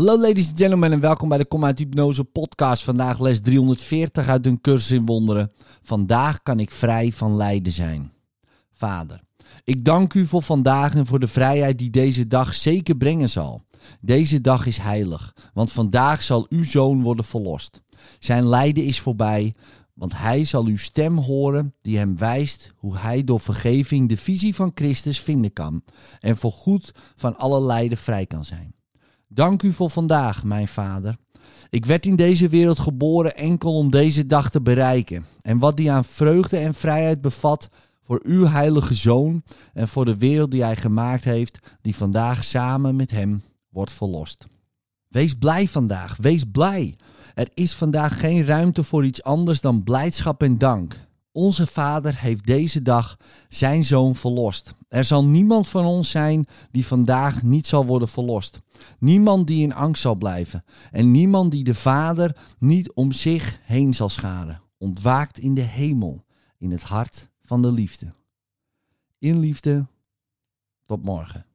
Hallo ladies and gentlemen en welkom bij de Kom uit Hypnose podcast. Vandaag les 340 uit een cursus in wonderen. Vandaag kan ik vrij van lijden zijn. Vader, ik dank u voor vandaag en voor de vrijheid die deze dag zeker brengen zal. Deze dag is heilig, want vandaag zal uw zoon worden verlost. Zijn lijden is voorbij, want hij zal uw stem horen die hem wijst hoe hij door vergeving de visie van Christus vinden kan en voorgoed van alle lijden vrij kan zijn. Dank u voor vandaag, mijn vader. Ik werd in deze wereld geboren enkel om deze dag te bereiken. En wat die aan vreugde en vrijheid bevat voor uw heilige zoon en voor de wereld die hij gemaakt heeft, die vandaag samen met hem wordt verlost. Wees blij vandaag, wees blij. Er is vandaag geen ruimte voor iets anders dan blijdschap en dank. Onze Vader heeft deze dag zijn zoon verlost. Er zal niemand van ons zijn die vandaag niet zal worden verlost. Niemand die in angst zal blijven. En niemand die de Vader niet om zich heen zal scharen. Ontwaakt in de hemel, in het hart van de liefde. In liefde, tot morgen.